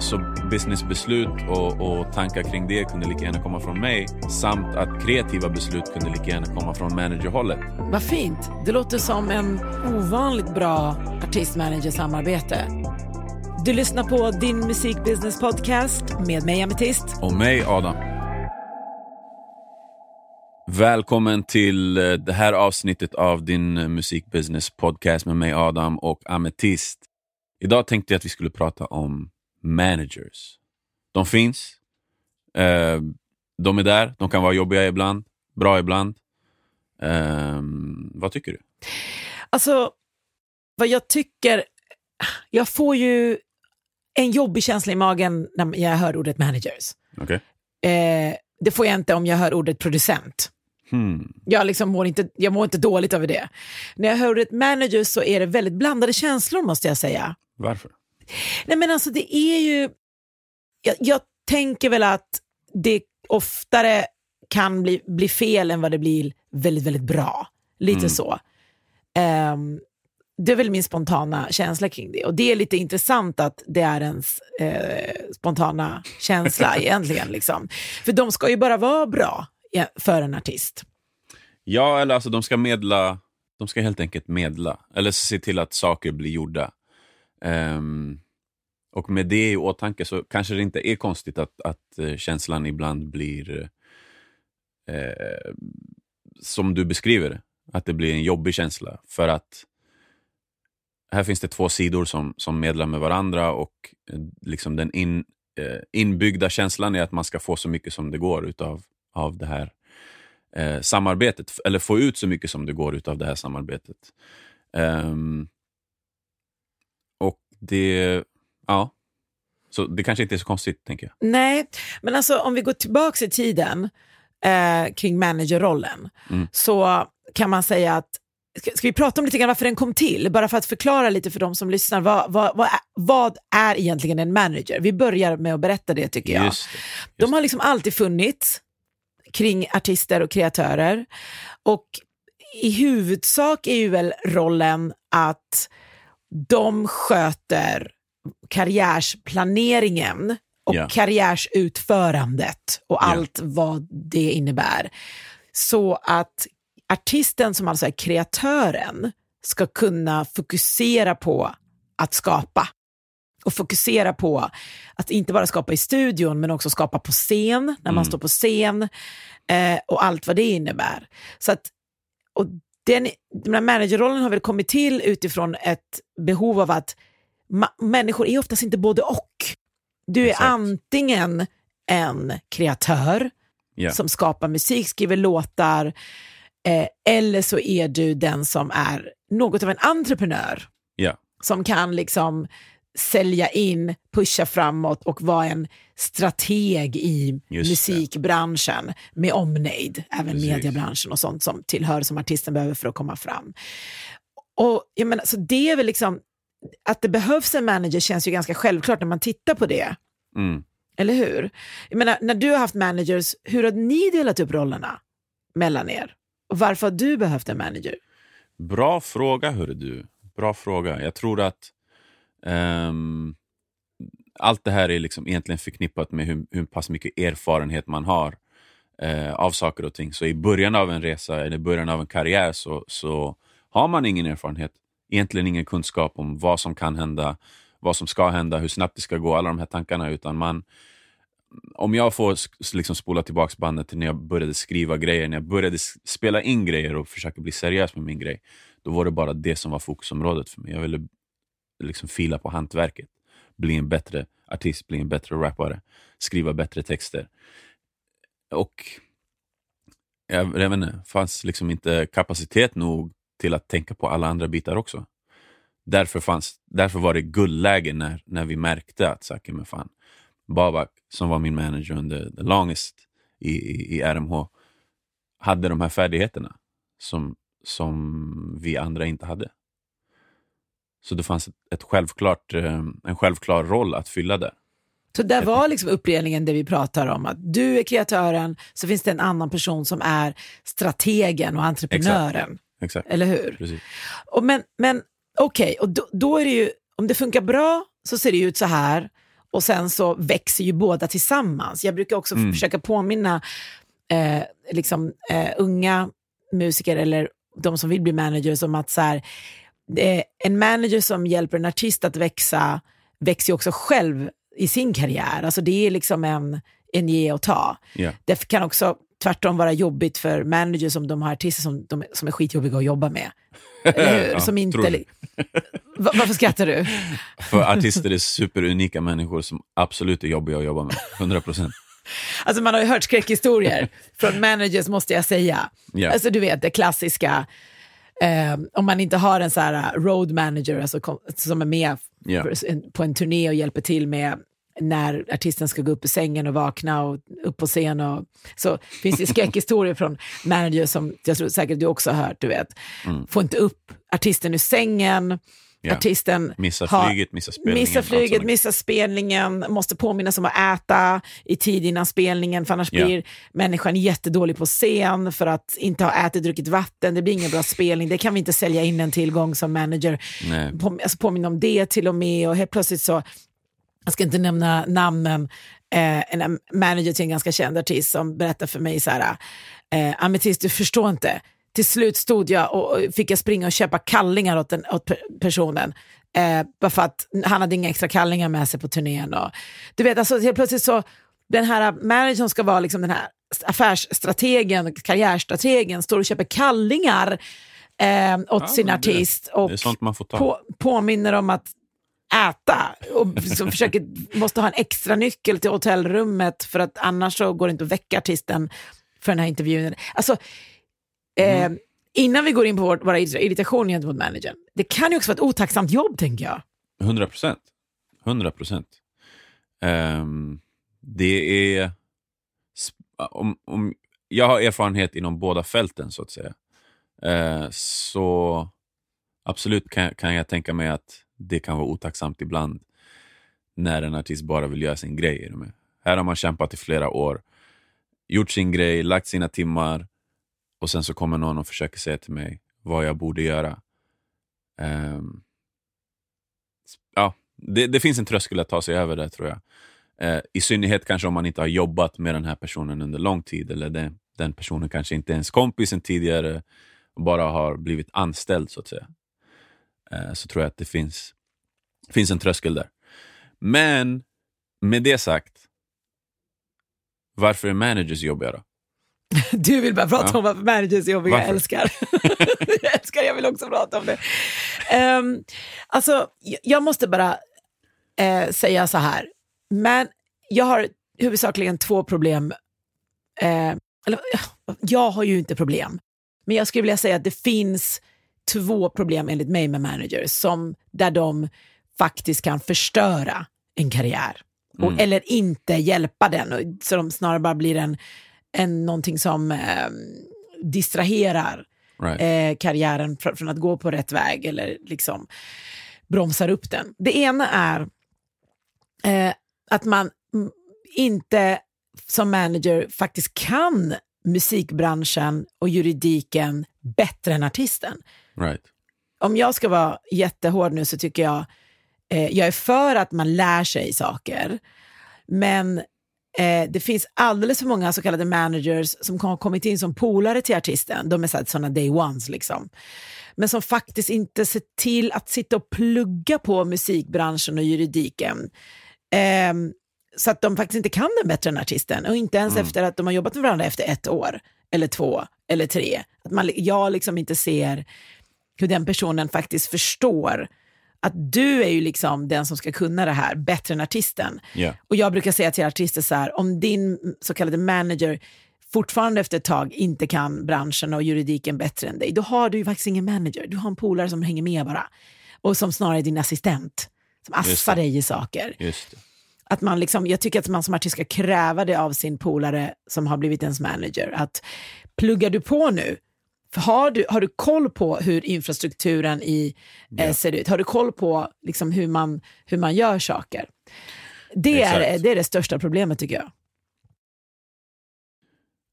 Så businessbeslut och, och tankar kring det kunde lika gärna komma från mig samt att kreativa beslut kunde lika gärna komma från managerhållet. Vad fint. Det låter som en ovanligt bra artist-manager-samarbete. Du lyssnar på Din Musikbusiness Podcast med mig Ametist. Och mig Adam. Välkommen till eh, det här avsnittet av din eh, musikbusiness podcast med mig Adam och Ametist. Idag tänkte jag att vi skulle prata om managers. De finns. Eh, de är där. De kan vara jobbiga ibland, bra ibland. Vad tycker du? Alltså, vad jag tycker... Jag får ju en jobbig känsla i magen när jag hör ordet managers. Okay. Det får jag inte om jag hör ordet producent. Hmm. Jag, liksom mår inte, jag mår inte dåligt över det. När jag hör ordet manager så är det väldigt blandade känslor måste jag säga. Varför? Nej men alltså det är ju, jag, jag tänker väl att det oftare kan bli, bli fel än vad det blir väldigt, väldigt bra. Lite Mm. så. Ehm, det är väl min spontana känsla kring det. Och det är lite intressant att det är ens eh, spontana känsla egentligen. Liksom. För de ska ju bara vara bra för en artist. Ja, eller alltså de ska medla. De ska helt enkelt medla. Eller se till att saker blir gjorda. Um, och med det i åtanke så kanske det inte är konstigt att, att eh, känslan ibland blir eh, som du beskriver det. Att det blir en jobbig känsla. För att här finns det två sidor som, som medlar med varandra och eh, liksom den in, eh, inbyggda känslan är att man ska få så mycket som det går utav av det här eh, samarbetet, eller få ut så mycket som det går utav det här samarbetet. Ehm, och det, ja, så det kanske inte är så konstigt, tänker jag. Nej, men alltså om vi går tillbaka i tiden eh, kring managerrollen Mm. så kan man säga att Ska, ska vi prata om lite grann varför den kom till? Bara för att förklara lite för de som lyssnar. Vad, vad, vad, är, vad är egentligen en manager? Vi börjar med att berätta det tycker jag. Just det. De har liksom alltid funnits kring artister och kreatörer. Och i huvudsak är ju väl rollen att de sköter karriärsplaneringen och Ja. karriärsutförandet och Ja. allt vad det innebär. Så att artisten som alltså är kreatören ska kunna fokusera på att skapa och fokusera på att inte bara skapa i studion men också skapa på scen, när man Mm. står på scen eh, och allt vad det innebär. Så att, och den, den här managerrollen har väl kommit till utifrån ett behov av att människor är oftast inte både och. Du är Exakt. antingen en kreatör Ja. som skapar musik, skriver låtar, eh, eller så är du den som är något av en entreprenör Ja. som kan liksom sälja in, pusha framåt och vara en strateg i Just det. musikbranschen med omnejd, även Precis. mediebranschen och sånt som tillhör som artisten behöver för att komma fram. Och jag menar, så det är väl liksom, att det behövs en manager känns ju ganska självklart när man tittar på det. Mm. Eller hur? Jag menar, när du har haft managers, hur har ni delat upp rollerna mellan er? Och varför har du behövt en manager? Bra fråga, hörru du. Bra fråga. Jag tror att Um, allt det här är liksom egentligen förknippat med hur, hur pass mycket erfarenhet man har eh, av saker och ting. Så i början av en resa eller början av en karriär så, så har man ingen erfarenhet, egentligen ingen kunskap om vad som kan hända, vad som ska hända, hur snabbt det ska gå, alla de här tankarna. Utan man, om jag får liksom spola tillbaka bandet till när jag började skriva grejer, när jag började spela in grejer och försöka bli seriös med min grej, då var det bara det som var fokusområdet för mig. Jag ville liksom fila på hantverket, bli en bättre artist, bli en bättre rappare, skriva bättre texter. Och jag, jag vet inte, fanns liksom inte kapacitet nog till att tänka på alla andra bitar också. Därför, fanns, därför var det guldläge när, när vi märkte att saker med fan, Babak, som var min manager under the longest i, i, i RMH, hade de här färdigheterna som, som vi andra inte hade. Så det fanns ett, självklart, eh, en självklar roll att fylla där. Så där var liksom uppdelningen det vi pratar om, att du är kreatören, så finns det en annan person som är strategen och entreprenören. exakt. Eller hur? Precis. Och men men okej, och då, då är det ju, om det funkar bra så ser det ut så här och sen så växer ju båda tillsammans. Jag brukar också Mm. försöka påminna eh, liksom, eh, unga musiker eller de som vill bli managers om att så här, en manager som hjälper en artist att växa växer ju också själv i sin karriär. Alltså det är liksom en, en ge och ta. Ja. Det kan också tvärtom vara jobbigt för managers om de har artister som, de, som är skitjobbiga att jobba med. Ja, som inte, varför skrattar du? För artister är superunika människor som absolut är jobbiga att jobba med. 100 procent. Alltså man har ju hört skräckhistorier från managers måste jag säga. Ja. Alltså du vet det klassiska, eh, om man inte har en så här uh, road manager alltså, kom- som är med en- på en turné och hjälper till med när artisten ska gå upp ur sängen och vakna och upp på scen. Och, så finns det skräckhistorier från managers som jag tror säkert du också har hört, du vet. Får inte upp artisten ur sängen, Ja. artisten Missa har- flyget, missa spelningen. Missa allt flyget, sånt. missa spelningen, måste påminnas om att äta i tid innan spelningen, för annars Ja. blir människan jättedålig på scen för att inte ha ätit, druckit vatten, det blir ingen bra spelning, det kan vi inte sälja in en tillgång som manager. Nej. På, alltså påminna om det till och med och helt plötsligt så, jag ska inte nämna namnen, eh, en manager till en ganska känd artist som berättar för mig så här, eh, Ametist du förstår inte, till slut stod jag och fick jag springa och köpa kallingar åt, den, åt pe- personen. Eh, bara för att han hade inga extra kallingar med sig på turnén. Och, du vet, alltså helt plötsligt så, den här managern ska vara liksom den här affärsstrategen, karriärstrategen, står och köper kallingar eh, åt Ja, sin artist och på, påminner om att äta och så försöker, måste ha en extra nyckel till hotellrummet för att annars så går det inte att väcka artisten för den här intervjun. Alltså, eh, innan vi går in på vår, våra irritationer gentemot managern, det kan ju också vara ett otacksamt jobb tänker jag. 100 procent. 100 procent. Ehm, det är... Om, om, jag har erfarenhet inom båda fälten, så att säga. Eh, så absolut kan, kan jag tänka mig att det kan vara otacksamt ibland när en artist bara vill göra sin grej. Här har man kämpat i flera år, gjort sin grej, lagt sina timmar och sen så kommer någon och försöker säga till mig vad jag borde göra. Um, ja, det, det finns en tröskel att ta sig över där tror jag. Uh, I synnerhet kanske om man inte har jobbat med den här personen under lång tid eller den, den personen kanske inte är ens kompis sen tidigare och bara har blivit anställd så att säga. Uh, så tror jag att det finns, finns en tröskel där. Men med det sagt, varför är managers jobbiga då? Du vill bara prata Ja. om varför managers är jobbiga, jag älskar. jag älskar, jag vill också prata om det. Um, alltså, jag- måste bara eh, säga så här, men jag har huvudsakligen två problem. Eh, eller, jag har ju inte problem, men jag skulle vilja säga att det finns två problem enligt mig med managers, som, där de faktiskt kan förstöra en karriär. Och, Mm. Eller inte hjälpa den, och- så de snarare bara blir en, en någonting som eh, distraherar Right. eh, karriären fr- från att gå på rätt väg eller liksom bromsar upp den. Det ena är eh, att man inte som manager faktiskt kan musikbranschen och juridiken bättre än artisten. right. Om jag ska vara jättehård nu så tycker jag, eh, jag är för att man lär sig saker, men eh, det finns alldeles för många så kallade managers som har kommit in som polare till artisten. De är sådana day ones liksom. Men som faktiskt inte ser till att sitta och plugga på musikbranschen och juridiken. Ehm, så att de faktiskt inte kan den bättre än artisten. Och inte ens efter att de har jobbat med varandra efter ett år, eller två, eller tre. Att man, jag liksom inte ser hur den personen faktiskt förstår att du är ju liksom den som ska kunna det här bättre än artisten. Ja. Och jag brukar säga till artister så här, om din så kallade manager fortfarande efter ett tag inte kan branschen och juridiken bättre än dig, då har du ju faktiskt ingen manager. Du har en polare som hänger med bara. Och som snarare är din assistent. Som assar dig i saker. Att man liksom, jag tycker att man som artist ska kräva det av sin polare som har blivit ens manager. Att pluggar du på nu, har, du, har du koll på hur infrastrukturen i, eh, Ja. ser ut? Har du koll på liksom, hur, man, hur man gör saker? Det är, det är det största problemet tycker jag.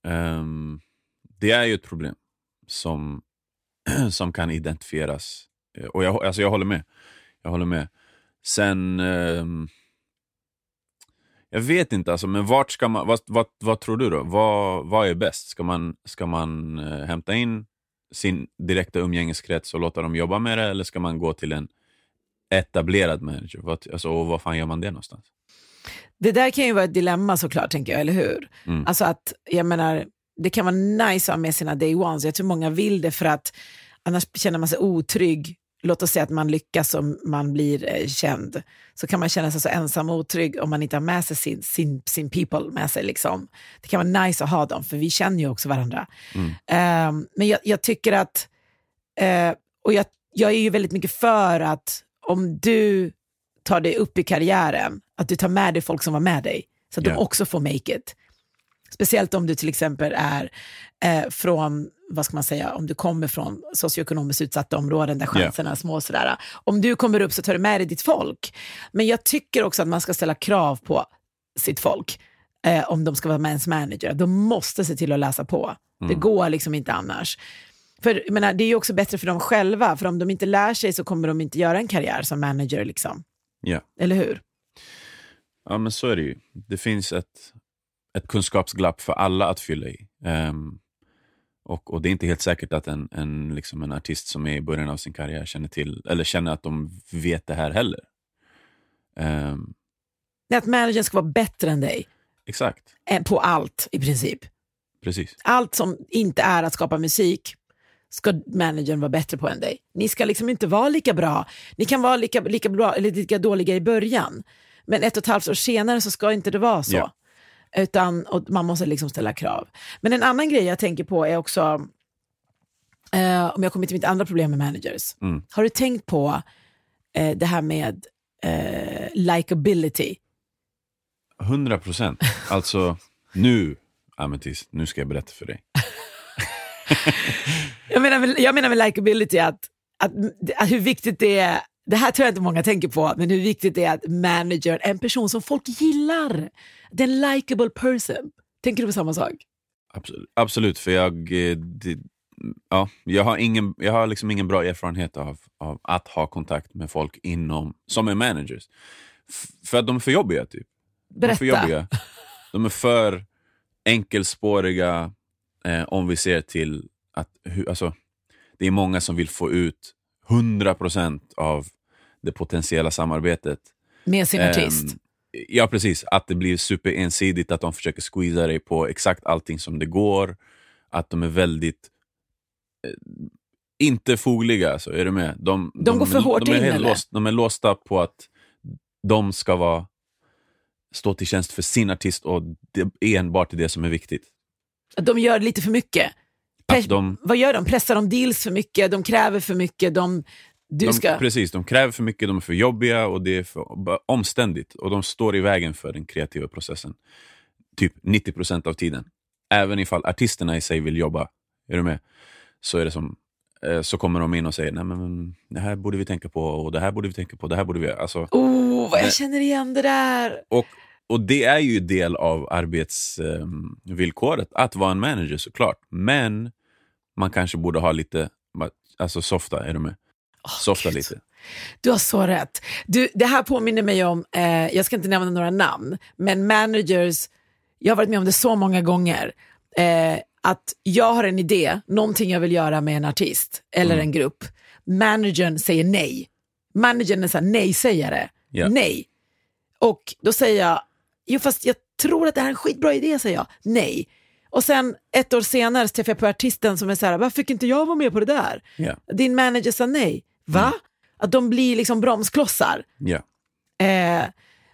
Ehm, det är ju ett problem som som kan identifieras. Eh, Och jag, alltså jag håller med. Jag håller med. Sen... ehm, jag vet inte, alltså, men vart ska man, vad, vad, vad tror du då? Vad, vad är bäst? Ska man, ska man eh, hämta in sin direkta umgängeskrets och låta dem jobba med det eller ska man gå till en etablerad manager? Vad, alltså, och vad fan gör man det någonstans? Det där kan ju vara ett dilemma såklart, tänker jag, eller hur? Mm. Alltså att, jag menar, det kan vara nice att ha med sina day ones. Jag tror många vill det för att annars känner man sig otrygg. Låt oss säga att man lyckas och man blir eh, känd. Så kan man känna sig så ensam och otrygg om man inte har med sig sin, sin, sin people med sig. Liksom. Det kan vara nice att ha dem, för vi känner ju också varandra. Mm. Eh, men jag, jag tycker att, eh, och jag, jag är ju väldigt mycket för att om du tar dig upp i karriären, att du tar med dig folk som var med dig, så att Ja. de också får make it. Speciellt om du till exempel är eh, från, vad ska man säga, om du kommer från socioekonomiskt utsatta områden där chanserna är små. och Sådär. Om du kommer upp så tar du med dig ditt folk. Men jag tycker också att man ska ställa krav på sitt folk. Eh, om de ska vara med ens manager. De måste se till att läsa på. Det Mm. går liksom inte annars. För jag menar, det är ju också bättre för dem själva, för om de inte lär sig så kommer de inte göra en karriär som manager. Liksom. Ja. Eller hur? Ja, men så är det ju. Det finns ett, ett kunskapsglapp för alla att fylla i. Ehm, och, och det är inte helt säkert att en, en, liksom en artist som är i början av sin karriär känner till, eller känner att de vet det här heller. Är Att managern ska vara bättre än dig exakt, eh, på allt i princip. precis. allt som inte är att skapa musik ska managern vara bättre på än dig. Ni ska liksom inte vara lika bra. Ni kan vara lika, lika, bra, eller lika dåliga i början, men ett och ett halvt år senare så ska inte det vara så. Ja. Utan, och man måste liksom ställa krav. Men en annan grej jag tänker på är också, eh, om jag kommer till mitt andra problem med managers. Mm. Har du tänkt på eh, det här med eh, likability? 100 procent. Alltså, nu, Amethyst, nu ska jag berätta för dig. Jag menar, väl- jag menar med likability att, att, att hur viktigt det är, det här tror jag inte många tänker på, men hur viktigt det är att manager är en person som folk gillar. Det är en likable person. Tänker du på samma sak? Absolut, absolut för jag, eh, det, ja, jag har, ingen, jag har liksom ingen bra erfarenhet av, av att ha kontakt med folk inom, som är managers. F- för att de är för jobbiga, typ. De är för Berätta. jobbiga. De är för enkelspåriga eh, om vi ser till att hu, alltså, det är många som vill få ut 100% av det potentiella samarbetet. Med sin Ehm, artist. Ja, precis. Att det blir superensidigt, att de försöker squeeza dig på exakt allting som det går. Att de är väldigt... Eh, inte fogliga, alltså, är du med? De, De går för hårt de är in, eller? låst, De är låsta på att de ska vara, stå till tjänst för sin artist och det är enbart det som är viktigt. De gör lite för mycket. Att de, Vad gör de? Pressar de deals för mycket? De kräver för mycket? De, du de, ska... Precis, de kräver för mycket, de är för jobbiga och det är för omständigt. Och de står i vägen för den kreativa processen. Typ 90% av tiden. Även ifall artisterna i sig vill jobba, är du med? Så, är det som, eh, så kommer de in och säger Nej, men, det här borde vi tänka på och det här borde vi tänka på. Det här borde vi... Alltså, Oh, vad jag känner igen det där. och, och det är ju del av arbetsvillkoret, att vara en manager såklart. Men man kanske borde ha lite, alltså softa, är du med? Softa Gud. lite. Du har så rätt. Du, det här påminner mig om, eh, jag ska inte nämna några namn, men managers, jag har varit med om det så många gånger, eh, att jag har en idé, någonting jag vill göra med en artist eller en grupp. Managern säger nej. Managern är så nej-sägare. Ja. Nej. Och då säger jag, jo fast jag tror att det här är en skitbra idé, säger jag. Nej. Och sen ett år senare träffar jag på artisten som är så här, varför fick inte jag vara med på det där? Ja. Din manager sa nej. Va? Att de blir liksom bromsklossar. Ja. Eh,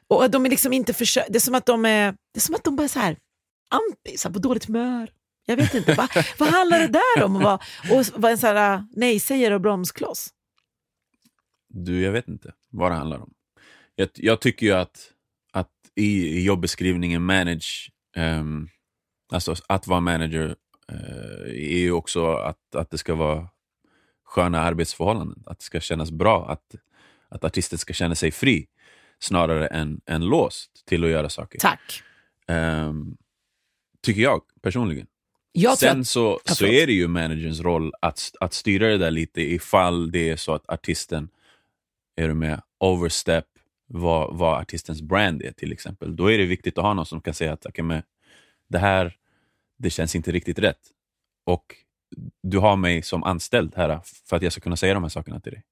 och de är liksom inte försö- det är som att de är, det är som att de bara är så här anti, så här på dåligt humör. Jag vet inte, va, vad handlar det där om? Och vara och vara en så här uh, nej-sägare och bromskloss? Du, jag vet inte vad det handlar om. Jag, jag tycker ju att i, i jobbeskrivningen manage, ehm, alltså att vara manager, eh, är ju också att, att det ska vara sköna arbetsförhållanden. Att det ska kännas bra, att, att artisten ska känna sig fri snarare än, än låst till att göra saker. Tack. Ehm, tycker jag personligen. Jag Sen så, Ja, så är det ju managerns roll att, att styra det där lite ifall det är så att artisten, är du med, overstep vad, vad artistens brand är till exempel. Då är det viktigt att ha någon som kan säga att okay, men det här det känns inte riktigt rätt. Och du har mig som anställd här för att jag ska kunna säga de här sakerna till dig.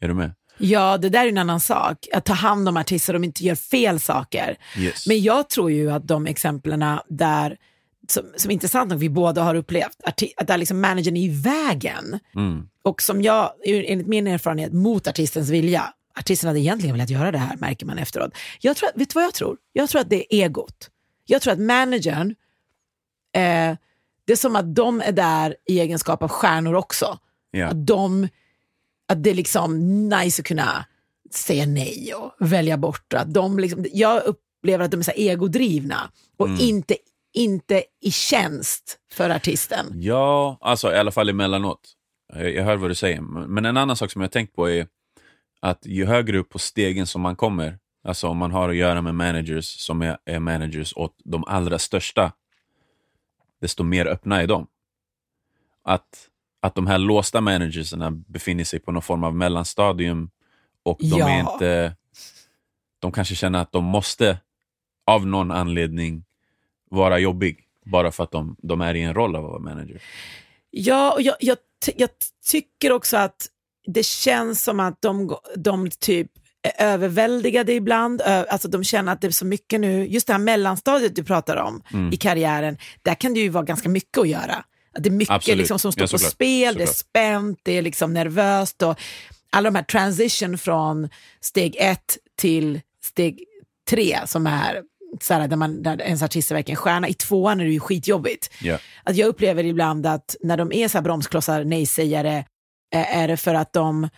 Är du med? ja, det där är en annan sak. Att ta hand om artister om de inte gör fel saker. Yes. Men jag tror ju att de exemplen där, som, som intressant nog vi båda har upplevt, att där liksom managern är i vägen. mm. Och som jag, enligt min erfarenhet, mot artistens vilja. Artisten hade egentligen velat göra det här, märker man efteråt. Jag tror, vet du vad jag tror? Jag tror att det är egot. Jag tror att managern, eh, det är som att de är där i egenskap av stjärnor också. ja. Att, de, att det är liksom nice att kunna säga nej och välja bort. Att de liksom, jag upplever att de är så egodrivna och Mm. inte, inte i tjänst för artisten. Ja, alltså i alla fall emellanåt. Jag, jag hör vad du säger. Men en annan sak som jag tänkt på är att ju högre upp på stegen som man kommer, alltså om man har att göra med managers som är, är managers åt de allra största, desto mer öppna är de. Att, att de här låsta managerserna befinner sig på någon form av mellanstadium och de Ja. är inte... De kanske känner att de måste, av någon anledning, vara jobbig. Bara för att de, de är i en roll av att vara manager. Ja, och jag, jag, jag tycker också att det känns som att de, de typ är överväldigade ibland. Alltså de känner att det är så mycket nu, just det här mellanstadiet du pratar om Mm. i karriären, där kan det ju vara ganska mycket att göra. Det är mycket liksom som står Ja, på såklart. spel, det är Såklart. spänt, det är liksom nervöst och alla de här transition från steg ett till steg tre som är så här, där, man, där ens artist är verkligen stjärna. I tvåan är det ju skitjobbigt. Ja. Att jag upplever ibland att när de är så här bromsklossar, nej-sägare, är det för att de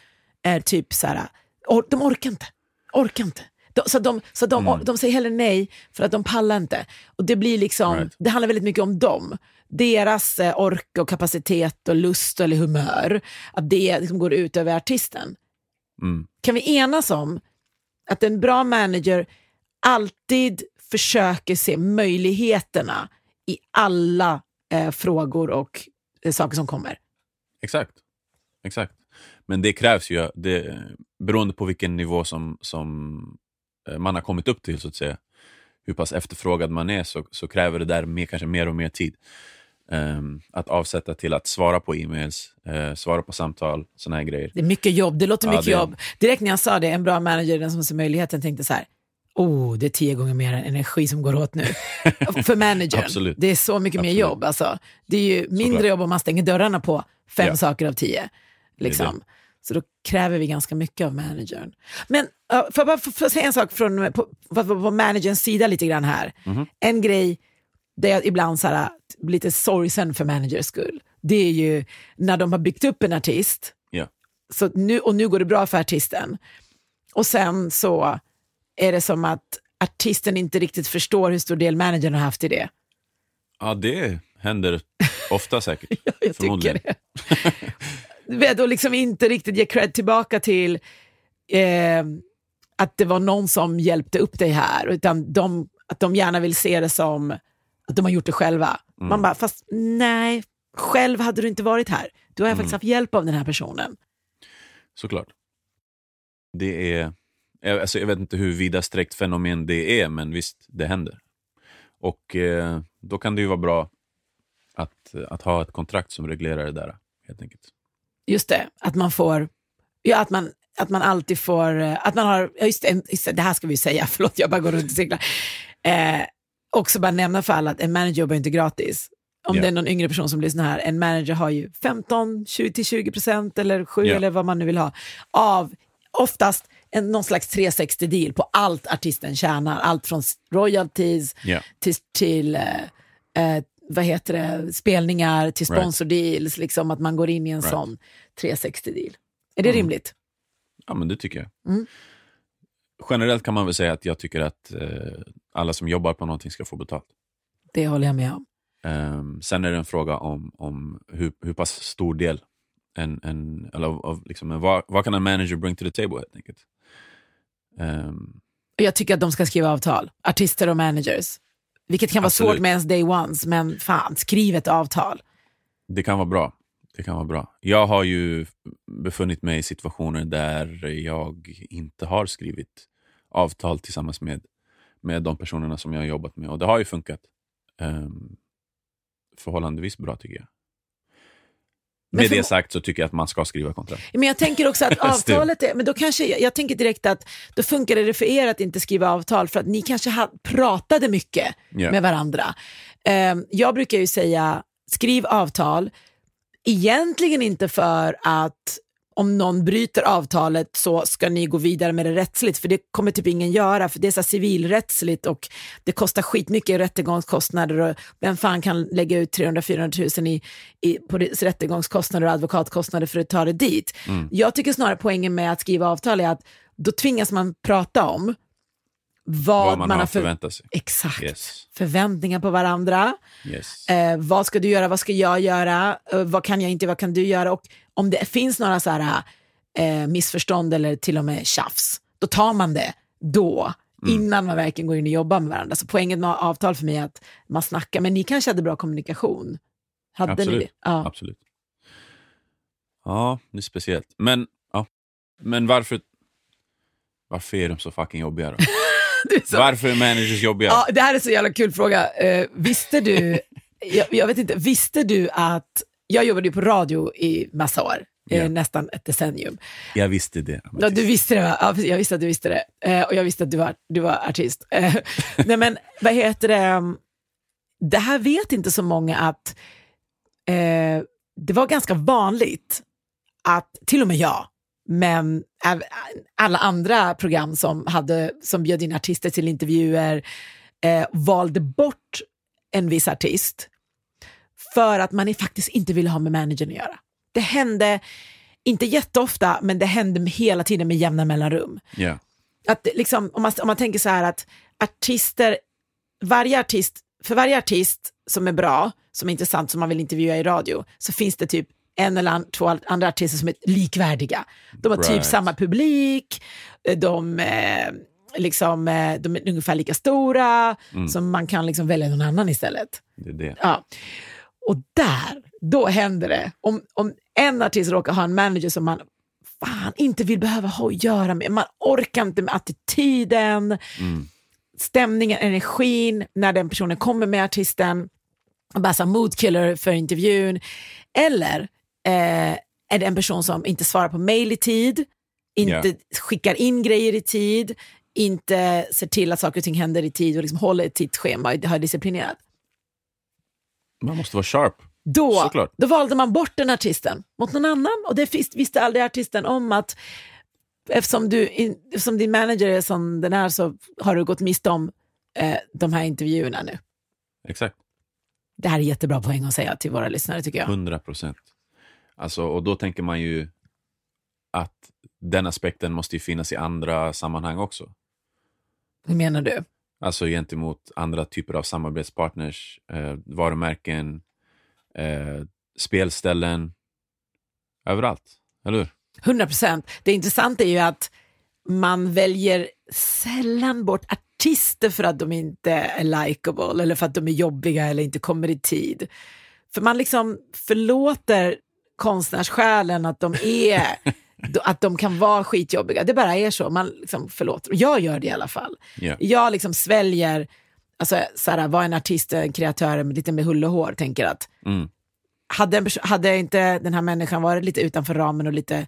är typ så här, or, de orkar inte, orkar inte. De, så de, så de, Mm. de säger hellre nej för att de pallar inte. Och det blir liksom, Right. det handlar väldigt mycket om dem. Deras ork och kapacitet och lust eller humör, att det liksom går ut över artisten. Mm. Kan vi enas om att en bra manager alltid försöker se möjligheterna i alla eh, frågor och eh, saker som kommer? Exakt. Exakt. Men det krävs ju, det, beroende på vilken nivå som, som eh, man har kommit upp till, så att säga, hur pass efterfrågad man är, så, så kräver det där mer, kanske mer och mer tid. Ehm, att avsätta till att svara på e-mails, eh, svara på samtal, såna här grejer. Det är mycket jobb, det låter Ja, mycket det- jobb. Direkt när jag sa det, en bra manager, den som ser möjligheten, tänkte så här, oh, det är tio gånger mer energi som går åt nu. För managern. Absolut. Det är så mycket mer Absolut. jobb. Alltså. Det är ju mindre Såklart. jobb om man stänger dörrarna på fem Ja. saker av tio. Liksom. Så då kräver vi ganska mycket av managern. Men uh, får jag bara säga en sak från, på, på, på managerns sida lite grann här. Mhm. En grej där jag ibland så här, blir lite sorgsen för managers skull, det är ju när de har byggt upp en artist Ja. så nu, och nu går det bra för artisten. Och sen så är det som att artisten inte riktigt förstår hur stor del managern har haft i det. ja, det händer ofta säkert. Ja, jag tycker det. Vet, och liksom inte riktigt ge cred tillbaka till eh, att det var någon som hjälpte upp dig här, utan de, att de gärna vill se det som att de har gjort det själva. Mm. Man bara, fast nej, själv hade du inte varit här. Du har Mm. faktiskt haft hjälp av den här personen. Såklart. Det är, jag- alltså jag vet inte hur vidasträckt fenomen det är, men visst, det händer. Och eh, då kan det ju vara bra att, att ha ett kontrakt som reglerar det där, helt enkelt. Just det, att man får, ja att man, att man alltid får, eh, att man har, just det, just det, det här ska vi säga, förlåt jag bara går runt i cirklar. Eh, också bara nämna för alla att en manager jobbar inte gratis. Om Ja. det är någon yngre person som lyssnar här, en manager har ju 15, 20-20 procent eller 7 Ja. eller vad man nu vill ha av oftast en, någon slags 360 deal på allt artisten tjänar. Allt från royalties Ja. till, till eh, eh, vad heter det, spelningar, till Right. sponsor deals, liksom att man går in i en Right. sån 360 deal. Är det Mm. rimligt? Ja, men det tycker jag. Mm. Generellt kan man väl säga att jag tycker att eh, alla som jobbar på någonting ska få betalt. Det håller jag med om. Ehm, sen är det en fråga om, om hur, hur pass stor del, en, en, eller av, av liksom, en- vad, vad kan en manager bring to the table helt enkelt. Och Jag tycker att de ska skriva avtal, artister och managers. Vilket kan vara Absolut. svårt med ens day ones, men fan, skriv ett avtal. Det kan vara bra. Det kan vara bra. Jag har ju befunnit mig i situationer där jag inte har skrivit avtal tillsammans med, med de personerna som jag har jobbat med. Och det har ju funkat um, förhållandevis bra tycker jag. Med det sagt så tycker jag att man ska skriva kontrakt. Men jag tänker också att avtalet är, men då kanske, jag, jag tänker direkt att då funkar det för er att inte skriva avtal för att ni kanske ha, pratade mycket Ja. med varandra. Ehm, jag brukar ju säga, skriv avtal, egentligen inte för att om någon bryter avtalet så ska ni gå vidare med det rättsligt, för det kommer typ ingen göra, för det är så civilrättsligt och det kostar skitmycket i rättegångskostnader och vem fan kan lägga ut 300-400 000 i, i, på rättegångskostnader och advokatkostnader för att ta det dit. Mm. Jag tycker snarare poängen med att skriva avtal är att då tvingas man prata om vad, Vad man, har för, förväntat sig. exakt, Yes. förväntningar på varandra. Yes. Eh, vad ska du göra, vad ska jag göra, eh, vad kan jag inte, vad kan du göra? Och om det finns några så här, eh, missförstånd eller till och med tjafs, då tar man det då, innan man verkligen går in och jobbar med varandra. Så poängen med avtal för mig är att man snackar, men ni kanske hade bra kommunikation? Hade ni Absolut. det? Ja. Absolut. Ja, det är speciellt. Men, ja. Men varför, varför är de så fucking jobbiga då? Är så- Varför är managers jobbiga? Ja, det här är så jävla kul fråga. Eh, visste du, jag, jag vet inte, visste du att, jag jobbade ju på radio i massa år, Ja. nästan ett decennium. Jag visste det. Ja, du visste det va? Ja, jag visste att du visste det. Eh, och jag visste att du var, du var artist. Eh, nej men, vad heter det? Det här vet inte så många att eh, det var ganska vanligt att, till och med jag, men alla andra program som, hade, som bjöd in artister till intervjuer eh, valde bort en viss artist för att man faktiskt inte ville ha med managern att göra. Det hände, inte jätteofta, men det hände hela tiden med jämna mellanrum. Ja. Att liksom, om, man, om man tänker så här att artister, varje artist, för varje artist som är bra, som är intressant, som man vill intervjua i radio, så finns det typ en eller an, två andra artister som är likvärdiga. De har typ Right. samma publik, de, eh, liksom, eh, de är ungefär lika stora, så man kan liksom välja någon annan istället. Det är det. Ja. Och där, då händer det. Om, om en artist råkar ha en manager som man fan inte vill behöva ha att göra med, man orkar inte med attityden, Mm. stämningen, energin, när den personen kommer med artisten, bara så här mood killer för intervjun. Eller eh, är det en person som inte svarar på mail i tid, inte Ja. skickar in grejer i tid, inte ser till att saker och ting händer i tid och liksom håller ett tidsschema och har disciplinerat. Man måste vara sharp. Då, Såklart. då valde man bort den artisten mot någon annan och det vis- visste aldrig artisten om att eftersom, du, eftersom din manager är som den är så har du gått miste om eh, de här intervjuerna nu. Exakt. Det här är jättebra poäng att säga till våra lyssnare tycker jag. 100 procent. Alltså, och då tänker man ju att den aspekten måste ju finnas i andra sammanhang också. Hur menar du? Alltså gentemot andra typer av samarbetspartners, eh, varumärken, eh, spelställen, överallt. Eller hur? 100 procent. Det intressanta är ju att man väljer sällan bort artister för att de inte är likable eller för att de är jobbiga eller inte kommer i tid. För man liksom förlåter konstnärssjälen att de är att de kan vara skitjobbiga. Det bara är så. Man liksom förlåter. Jag gör det i alla fall. Ja. Jag liksom sväljer, alltså så här, vad en artist, en kreatör med lite med hull och hår tänker att Mm. hade, hade inte den här människan varit lite utanför ramen och lite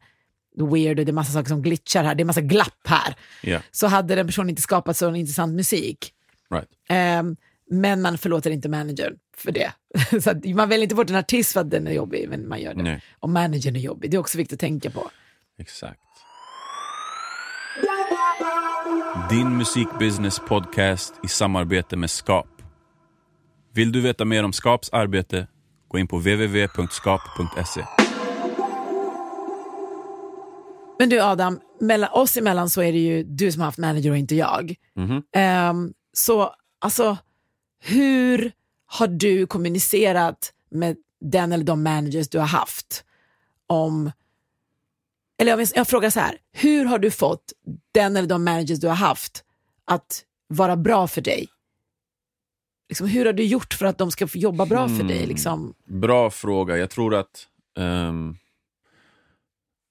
weird och det är massa saker som glitchar här, det är massa glapp här, Ja, så hade den personen inte skapat så intressant musik. right. Ehm, men man förlåter inte managern för det. så man väljer inte bort en artist för att den är jobbig, men man gör det. Nej. Och managern är jobbig, det är också viktigt att tänka på. Exakt. Din musikbusiness podcast i samarbete med Skap. Vill du veta mer om Skaps arbete? Gå in på www.skap.se. Men du Adam, mellan oss emellan så är det ju du som har haft manager och inte jag. Mhm. Ehm, så alltså, hur har du kommunicerat med den eller de managers du har haft om, eller jag, jag frågar så här, hur har du fått den eller de managers du har haft att vara bra för dig? liksom, hur har du gjort för att de ska jobba bra för dig? Mm. Liksom? Bra fråga. Jag tror att ehm,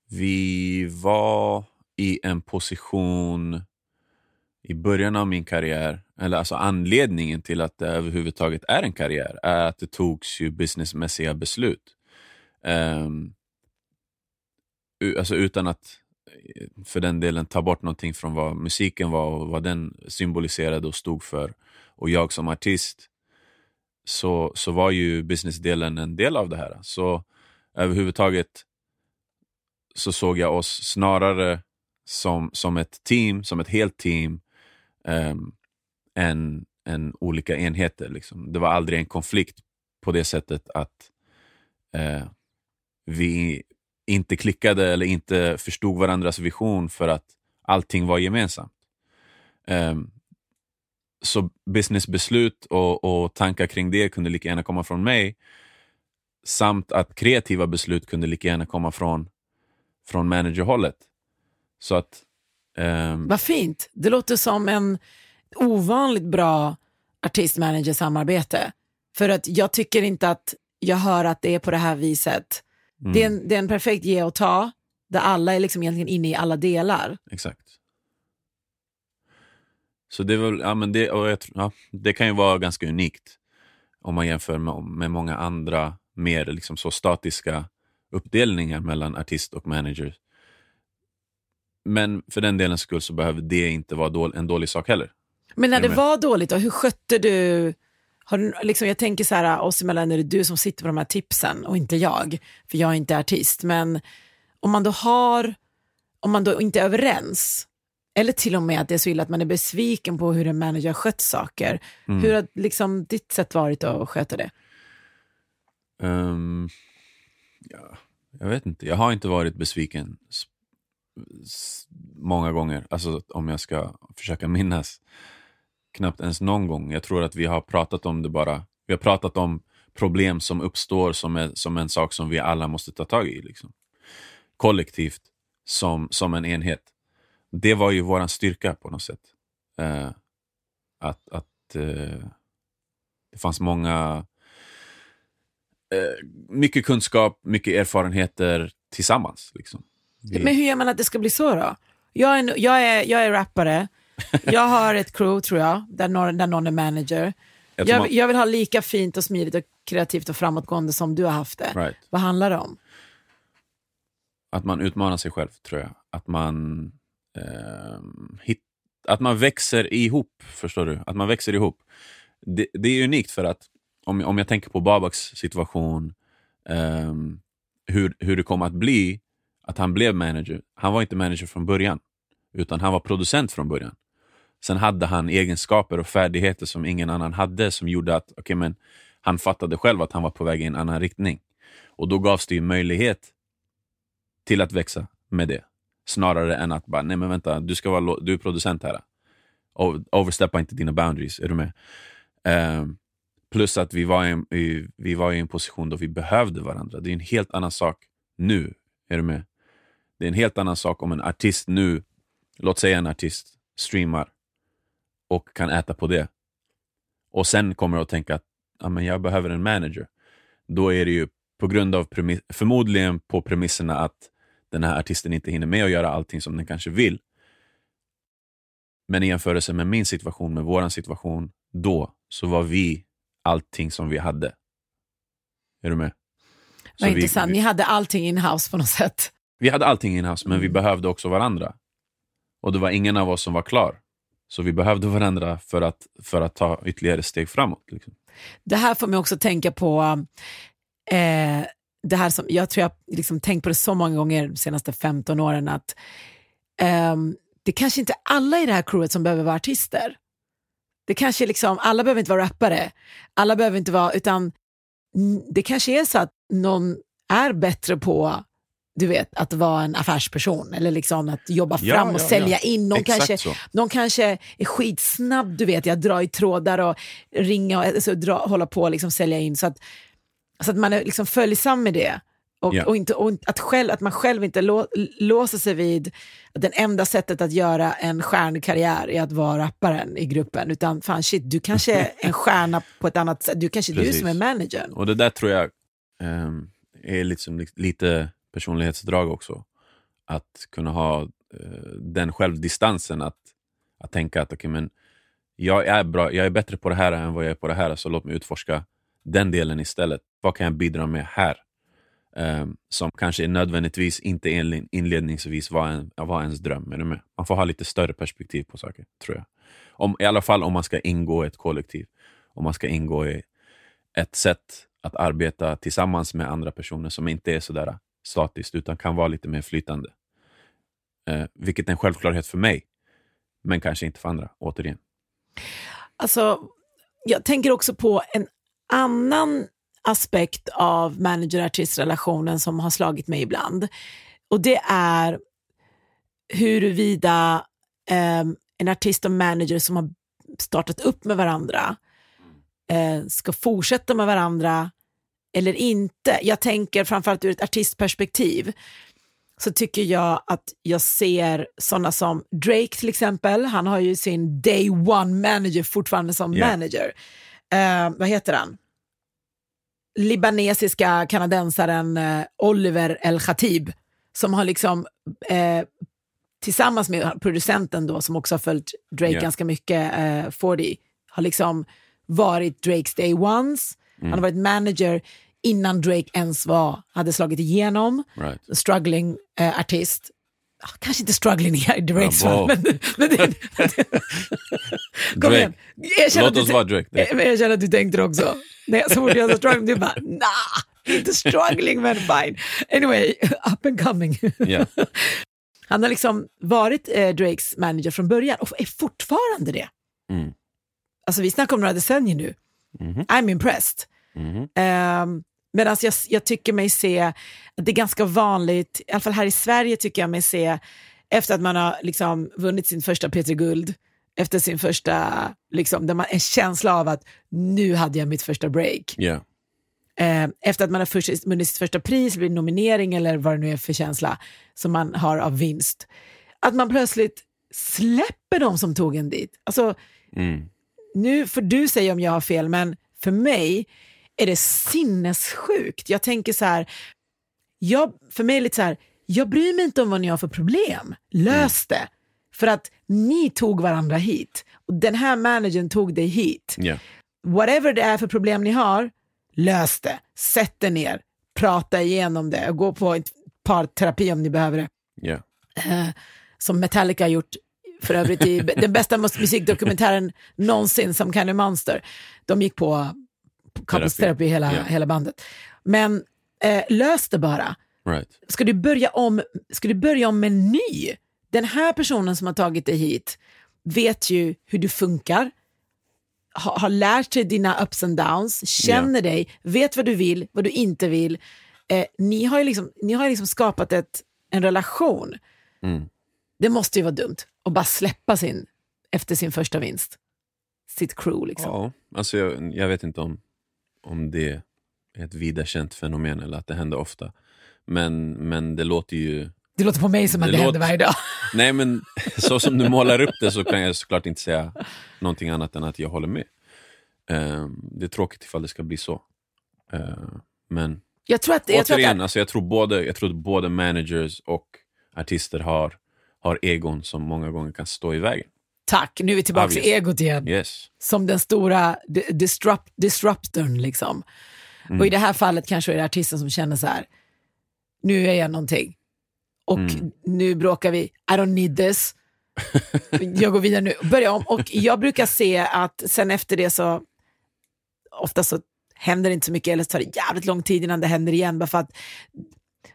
vi var i en position i början av min karriär, eller alltså anledningen till att det överhuvudtaget är en karriär, är att det togs ju businessmässiga beslut. Ehm, u- alltså utan att eh, för den delen ta bort någonting från vad musiken var och vad den symboliserade och stod för. Och jag som artist, så, så var ju businessdelen en del av det här. Så överhuvudtaget så såg jag oss snarare som, som ett team, som ett helt team, um, än, än olika enheter. Liksom. Det var aldrig en konflikt på det sättet att uh, vi inte klickade eller inte förstod varandras vision för att allting var gemensamt. Um, så businessbeslut och, och tankar kring det kunde lika gärna komma från mig. Samt att kreativa beslut kunde lika gärna komma från, från managerhållet. Så att... Um... Vad fint. Det låter som en ovanligt bra artist-manager-samarbete. För att jag tycker inte att jag hör att det är på det här viset mm, Det, är en, det är en perfekt ge och ta, där alla är liksom egentligen inne i alla delar. Exakt. Så det, är väl, ja, men det, jag, ja, det kan ju vara ganska unikt om man jämför med, med många andra mer liksom så statiska uppdelningar mellan artist och manager. Men för den delens skull så behöver det inte vara dål, en dålig sak heller. Men när det var dåligt, då, hur skötte du... Har du liksom, jag tänker så här, oss emellan är det du som sitter på de här tipsen och inte jag, för jag är inte artist. Men om man då har, om man då inte är överens, eller till och med att det är så illa att man är besviken på hur en manager har skött saker, Mm. hur har liksom ditt sätt varit att sköta det? Ehm, ja, jag vet inte. Jag har inte varit besviken många gånger. Alltså om jag ska försöka minnas. Knappt ens någon gång. Jag tror att vi har pratat om det bara. Vi har pratat om problem som uppstår som, är, som en sak som vi alla måste ta tag i. Liksom. Kollektivt, som, som en enhet. Det var ju våran styrka på något sätt. Eh, att att eh, det fanns många eh, mycket kunskap, mycket erfarenheter tillsammans. Liksom. Vi- Men hur gör man att det ska bli så då? Jag är, jag är, jag är rappare, jag har ett crew tror jag, där någon, där någon är manager. jag man- jag vill ha lika fint och smidigt och kreativt och framåtgående som du har haft det. right. Vad handlar det om? Att man utmanar sig själv, tror jag. Att man, ehm, hit, att man växer ihop, förstår du? Att man växer ihop. Det, det är unikt för att, om, om jag tänker på Babaks situation, ehm, hur, hur det kom att bli att han blev manager. Han var inte manager från början, utan han var producent från början. Sen hade han egenskaper och färdigheter som ingen annan hade som gjorde att okay, men han fattade själv att han var på väg i en annan riktning. Och då gavs det ju möjlighet till att växa med det. Snarare än att bara, nej men vänta, du, ska vara, du är producent här. Oversteppa inte dina boundaries, är du med? Um, plus att vi var, i, i, vi var i en position då vi behövde varandra. Det är en helt annan sak nu, är du med? Det är en helt annan sak om en artist nu, låt säga en artist, streamar och kan äta på det. Och sen kommer att tänka att ja, men jag behöver en manager. Då är det ju på grund av förmodligen på premisserna att den här artisten inte hinner med att göra allting som den kanske vill. Men i jämförelse med min situation, med våran situation, då så var vi allting som vi hade. Är du med? Vad vi, intressant, vi, ni hade allting in-house på något sätt. vi hade allting in-house, men vi Mm. behövde också varandra. Och det var ingen av oss som var klar. Så vi behövde varandra för att, för att ta ytterligare steg framåt. Liksom. Det här får mig också tänka på, eh, det här som jag tror jag liksom tänkt på det så många gånger de senaste 15 åren, att eh, det kanske inte är alla i det här crewet som behöver vara artister. Det kanske liksom, alla behöver inte vara rappare, alla behöver inte vara, utan det kanske är så att någon är bättre på du vet, att vara en affärsperson eller liksom att jobba Ja, fram och ja, sälja ja. in. Någon kanske, så. någon kanske är skitsnabb, du vet, jag drar i trådar och ringa och alltså, dra, hålla på och liksom sälja in så att, så att man är liksom följsam med det. Och, och, inte, och att, själv, att man själv inte lå, låser sig vid att det enda sättet att göra en stjärnkarriär är att vara rapparen i gruppen. Utan fan shit, du kanske är en stjärna på ett annat sätt. Du kanske är du som är managern. Och det där tror jag ehm, är liksom lite personlighetsdrag också. Att kunna ha eh, den självdistansen att, att tänka att okay, men jag, är bra, jag är bättre på det här än vad jag är på det här, så låt mig utforska den delen istället. Vad kan jag bidra med här? Ehm, som kanske nödvändigtvis inte inledningsvis var, en, var ens dröm. Är du med? Man får ha lite större perspektiv på saker, tror jag. Om, I alla fall om man ska ingå i ett kollektiv. Om man ska ingå i ett sätt att arbeta tillsammans med andra personer som inte är sådär statiskt, utan kan vara lite mer flytande. Eh, vilket är en självklarhet för mig, men kanske inte för andra, återigen. Alltså, jag tänker också på en annan aspekt av manager-artistrelationen som har slagit mig ibland. Och det är huruvida eh, en artist och manager som har startat upp med varandra eh, ska fortsätta med varandra eller inte. Jag tänker framförallt ur ett artistperspektiv så tycker jag att jag ser sådana som Drake till exempel. Han har ju sin day one manager fortfarande som Ja. manager. Eh, vad heter han? Libanesiska kanadensaren eh, Oliver El Khatib som har liksom eh, tillsammans med producenten då som också har följt Drake Ja. ganska mycket, eh, 40, har liksom varit Drakes day ones. Han Mm. har varit manager innan Drake ens var, hade slagit igenom Right. struggling eh, artist. Kanske inte struggling i Drakes fall, men, men det, Kom igen. Erkänn Låt oss vara Drake. Det- Eh, Jag känner att du tänkte det också. Nej, så fort jag sa struggling, du bara, nah, inte struggling men fine. Anyway, up and coming. Ja. Han har liksom varit eh, Drakes manager från början och är fortfarande det. Mm. Alltså vi snackar om några decennier nu. Mhm. I'm impressed. Mhm. Um, Medan jag, jag tycker mig se det är ganska vanligt, i alla fall här i Sverige tycker jag mig se, efter att man har liksom vunnit sin första P3 Guld, efter sin första, liksom, där man en känsla av att nu hade jag mitt första break. Ja. Eh, efter att man har först, vunnit sitt första pris, blir nominering eller vad det nu är för känsla som man har av vinst. Att man plötsligt släpper de som tog en dit. Alltså, Mm. nu får du säga om jag har fel, men för mig är det sinnessjukt. Jag tänker så här, jag, för mig är det lite så här, jag bryr mig inte om vad ni har för problem. Lös det. För att ni tog varandra hit. Och den här managern tog dig hit. Ja. Whatever det är för problem ni har, lös det. Sätt er ner, prata igenom det gå på ett parterapi om ni behöver det Ja. eh, som Metallica har gjort för övrigt i den bästa mus- musikdokumentären någonsin, som of Monster. De gick på, på couples Terapi. therapy hela, Ja. hela bandet. Men eh, lös det bara. Right. Ska du, börja om, ska du börja om med ny? Den här personen som har tagit dig hit vet ju hur du funkar, ha, har lärt sig dina ups and downs, känner dig, vet vad du vill, vad du inte vill. Eh, ni har ju liksom, ni har liksom skapat ett, en relation. Mm. Det måste ju vara dumt att bara släppa sin, efter sin första vinst, sitt crew liksom. Ja, alltså jag, jag vet inte om, om det är ett vida känt fenomen eller att det händer ofta. Men, men det låter ju... Det låter på mig som att Det det, händer låter- varje dag. Nej men så som du målar upp det så kan jag såklart inte säga någonting annat än att jag håller med. Eh, det är tråkigt ifall det ska bli så. Eh, men Jag tror att, jag tror återigen, att alltså jag, tror både, jag tror att både managers och artister har, har egon som många gånger kan stå i vägen. Tack, nu är vi tillbaka till Obvious. egot igen. Yes. Som den stora di- disrupt, disruptorn liksom. Mm. Och i det här fallet kanske är det artisten som känner så här, nu är jag någonting. Och Mm. nu bråkar vi, I don't need this. jag går vidare nu, börja om. Och jag brukar se att sen efter det så, ofta så händer det inte så mycket, eller så tar det jävligt lång tid innan det händer igen. Bara för att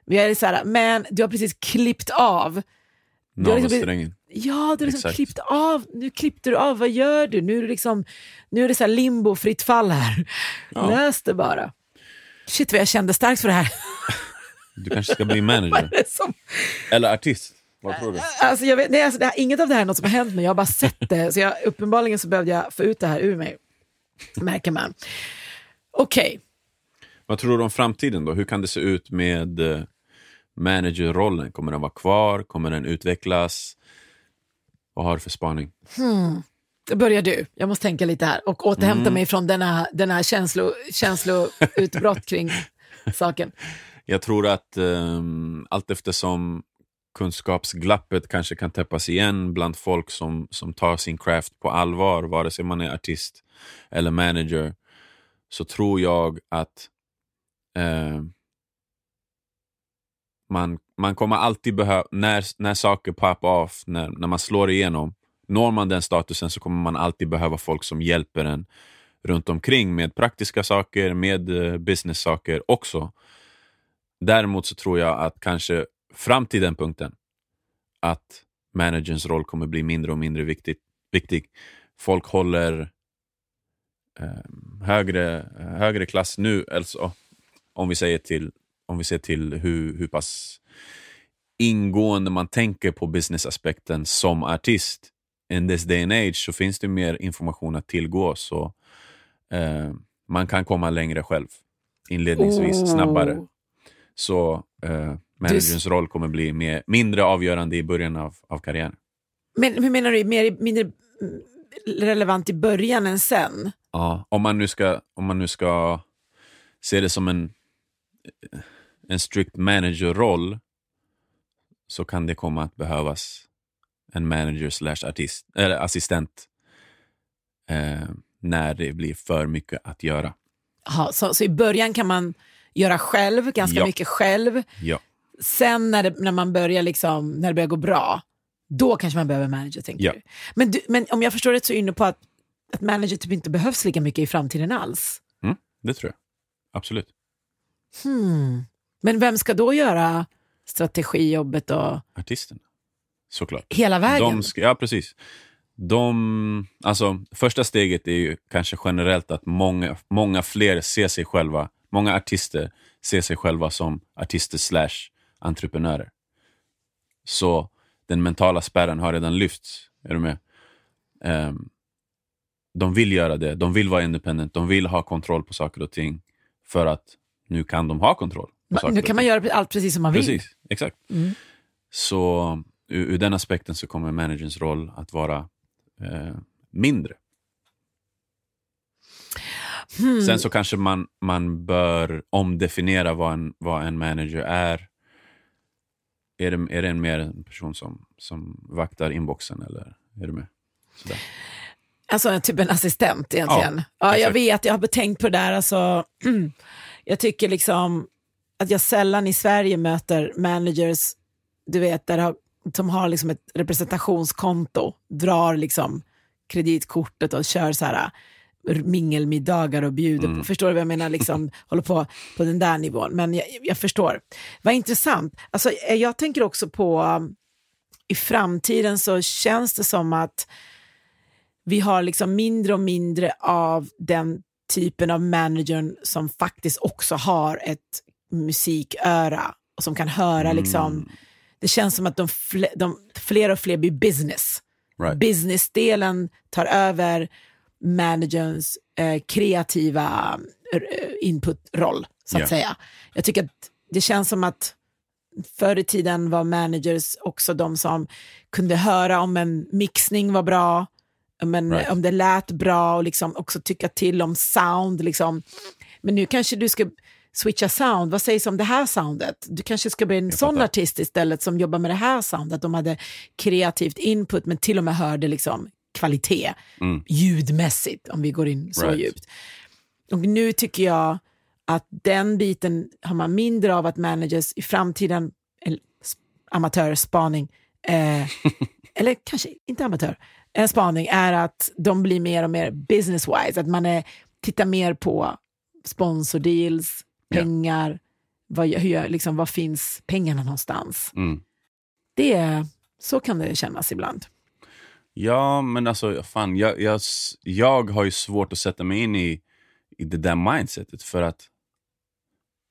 vi är så här, men du har precis klippt av. Navelsträngen. Ja, du har liksom Exakt. klippt av. Nu klippte du av. Vad gör du? Nu är det, liksom, nu är det så här limbo, fritt fall här. Ja. Lös det bara. Shit vad jag kände starkt för det här. Du kanske ska bli manager. som, Eller artist. Vad tror du? alltså jag vet, nej, alltså det här, inget av det här är något som har hänt mig. Jag har bara sett det. Så jag, uppenbarligen så behövde jag få ut det här ur mig. Märker man. Okej, Vad tror du om framtiden då? Hur kan det se ut med eh, managerrollen? Kommer den vara kvar? Kommer den utvecklas? Vad har du för spaning? Hmm. Börjar du. Jag måste tänka lite här och återhämta Mm. mig från denna, denna känslo, känsloutbrott kring saken. Jag tror att um, allt eftersom kunskapsglappet kanske kan täppas igen bland folk som, som tar sin craft på allvar, vare sig man är artist eller manager, så tror jag att eh, man, man kommer alltid behöva, när, när saker pop off, när, när man slår igenom, når man den statusen så kommer man alltid behöva folk som hjälper en runt omkring med praktiska saker, med eh, business-saker också. Däremot så tror jag att kanske fram till den punkten att managerns roll kommer bli mindre och mindre viktigt, viktig. Folk håller eh, högre, högre klass nu, alltså, om vi säger till, om vi ser till hur, hur pass ingående man tänker på businessaspekten som artist. In this day and age så finns det mer information att tillgå så eh, man kan komma längre själv inledningsvis, Oh. snabbare. Så eh, managerns roll kommer bli mer, mindre avgörande i början av, av karriären. Men hur menar du, mer, mindre mm, relevant i början än sen? Ja, om man nu ska, om man nu ska se det som en, en strict manager-roll så kan det komma att behövas en manager slash artist, eller assistent eh, när det blir för mycket att göra. Aha, så, så i början kan man göra själv, ganska Ja. mycket själv. Ja, Sen när, det, när man börjar liksom, när det börjar gå bra, då kanske man behöver manager, tänker Ja. du. Men, du. men om jag förstår det så är du inne på att, att manager typ inte behövs lika mycket i framtiden alls. mm, det tror jag. Absolut. Hmm. Men vem ska då göra strategijobbet och Artisterna, såklart. hela vägen? De ska, ja, precis. De, alltså, första steget är ju kanske generellt att många, många fler ser sig själva, många artister ser sig själva som artister slash entreprenörer. Så den mentala spärren har redan lyfts. Är du med? Ehm, de vill göra det, de vill vara independent, de vill ha kontroll på saker och ting för att nu kan de ha kontroll. Nu kan man göra allt precis som man vill. Precis, exakt. Mm. Så ur, ur den aspekten så kommer managerns roll att vara eh, mindre. Hmm. Sen så kanske man, man bör omdefiniera vad en, vad en manager är. Är det, är det en mer en person som, som vaktar inboxen eller är du med? Sådär. Alltså typ en assistent egentligen. Ja, jag exakt. vet, jag har tänkt på det där. Alltså, jag tycker liksom att jag sällan i Sverige möter managers, du vet, där har, som har liksom ett representationskonto, drar liksom kreditkortet och kör så här mingelmiddagar och bjuder Mm. förstår du vad jag menar, liksom håller på på den där nivån. Men jag, jag förstår. Vad intressant. Alltså, eh, jag tänker också på, um, i framtiden så känns det som att vi har liksom mindre och mindre av den typen av managern som faktiskt också har ett musiköra och som kan höra liksom, Mm, det känns som att de, fle, de fler och fler blir business. right. Businessdelen tar över managerns eh, kreativa inputroll, så att Ja. säga. Jag tycker att det känns som att förr i tiden var managers också de som kunde höra om en mixning var bra, om, en, Right. om det lät bra och liksom också tycka till om sound. Liksom. Men nu kanske du ska switcha sound, vad sägs om det här soundet? Du kanske ska bli en Jag sån fattar. artist istället som jobbar med det här soundet. De hade kreativt input men till och med hörde liksom kvalitet Mm. ljudmässigt, om vi går in så Right. djupt. Och nu tycker jag att den biten har man mindre av att managers i framtiden, eller sp- amatörspaning, eh, eller kanske inte amatör, en spaning är att de blir mer och mer business-wise, att man är, tittar mer på sponsordeals, Ja. pengar, vad, hur, liksom, var finns pengarna någonstans? Mm. Det så kan det kännas ibland. Ja, men alltså fan, jag, jag, jag har ju svårt att sätta mig in i, i det där mindsetet för att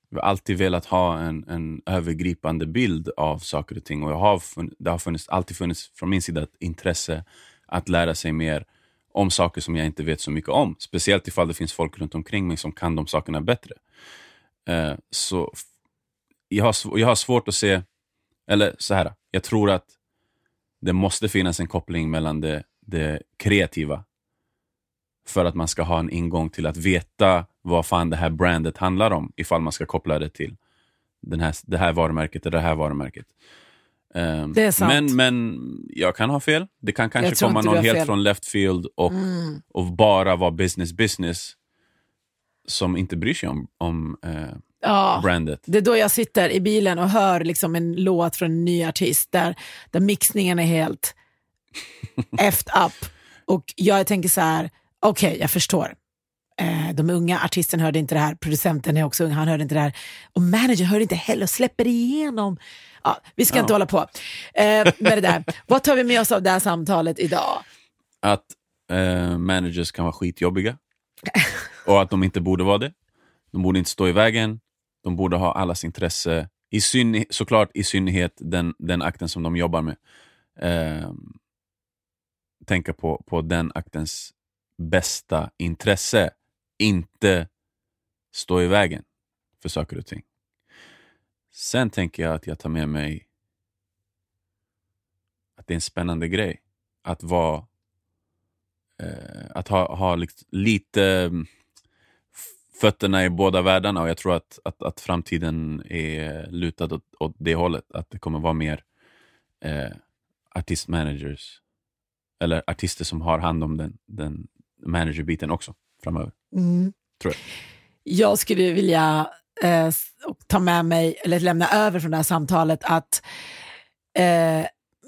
jag har alltid velat ha en, en övergripande bild av saker och ting och jag har fun, det har funnits, alltid funnits från min sida ett intresse att lära sig mer om saker som jag inte vet så mycket om. Speciellt ifall det finns folk runt omkring mig som kan de sakerna bättre. Eh, så jag har, jag har svårt att se, eller så här, jag tror att det måste finnas en koppling mellan det, det kreativa för att man ska ha en ingång till att veta vad fan det här brandet handlar om ifall man ska koppla det till den här, det här varumärket eller det här varumärket. Ehm, Det är sant. Men, men jag kan ha fel. Det kan kanske komma någon helt fel. från left field och, Mm. och bara vara business business som inte bryr sig om, om eh, Ja. brandet. Det är då jag sitter i bilen och hör liksom en låt från en ny artist där, där mixningen är helt effed up. Och jag tänker så här, okej, jag förstår. Eh, de unga artisterna hörde inte det här, producenten är också ung, han hörde inte det här. Och managern hörde inte heller och släpper igenom. Ja, vi ska Ja. inte hålla på eh, med det där. Vad tar vi med oss av det här samtalet idag? Att eh, managers kan vara skitjobbiga och att de inte borde vara det. De borde inte stå i vägen. De borde ha allas intresse, i syn, såklart i synnerhet den, den akten som de jobbar med. Eh, tänka på, på den aktens bästa intresse, inte stå i vägen för saker och ting. Sen tänker jag att jag tar med mig att det är en spännande grej att vara eh, att ha, ha lite fötterna i båda världarna och jag tror att, att, att framtiden är lutad åt, åt det hållet. Att det kommer vara mer eh, artistmanagers eller artister som har hand om den, den managerbiten också framöver. Mm. Tror jag. Jag skulle vilja eh, ta med mig, eller lämna över från det här samtalet att eh,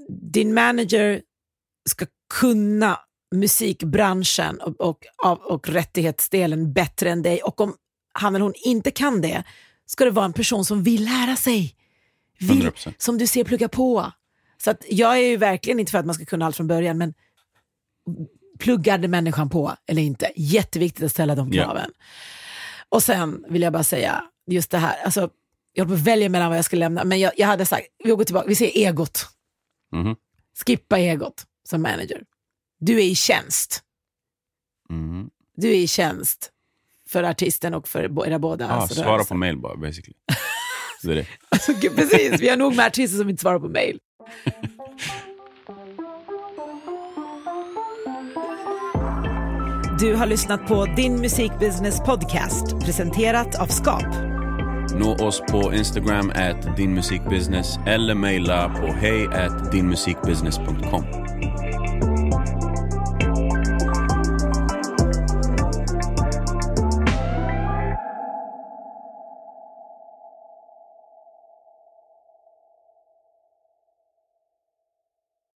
din manager ska kunna musikbranschen och, och, och rättighetsdelen bättre än dig. Och om han eller hon inte kan det, ska det vara en person som vill lära sig. Vill, 100%. som du ser plugga på. Så att jag är ju verkligen inte för att man ska kunna allt från början, men pluggade människan på eller inte? Jätteviktigt att ställa de kraven. Och sen vill jag bara säga, just det här, alltså, jag håller på att välja mellan vad jag ska lämna, men jag, jag hade sagt, vi går tillbaka, vi ser egot. Mhm. Skippa egot som manager. Du är i tjänst. Mhm. Du är i tjänst för artisten och för era båda. Ah, svara rörelser. på mail bara basically. Så det. Alltså, precis, vi har nog med artister som inte svarar på mail. Du har lyssnat på Din Musikbusiness Podcast presenterat av Skap. Nå oss på Instagram at dinmusikbusiness eller mejla på hej at dinmusikbusiness.com.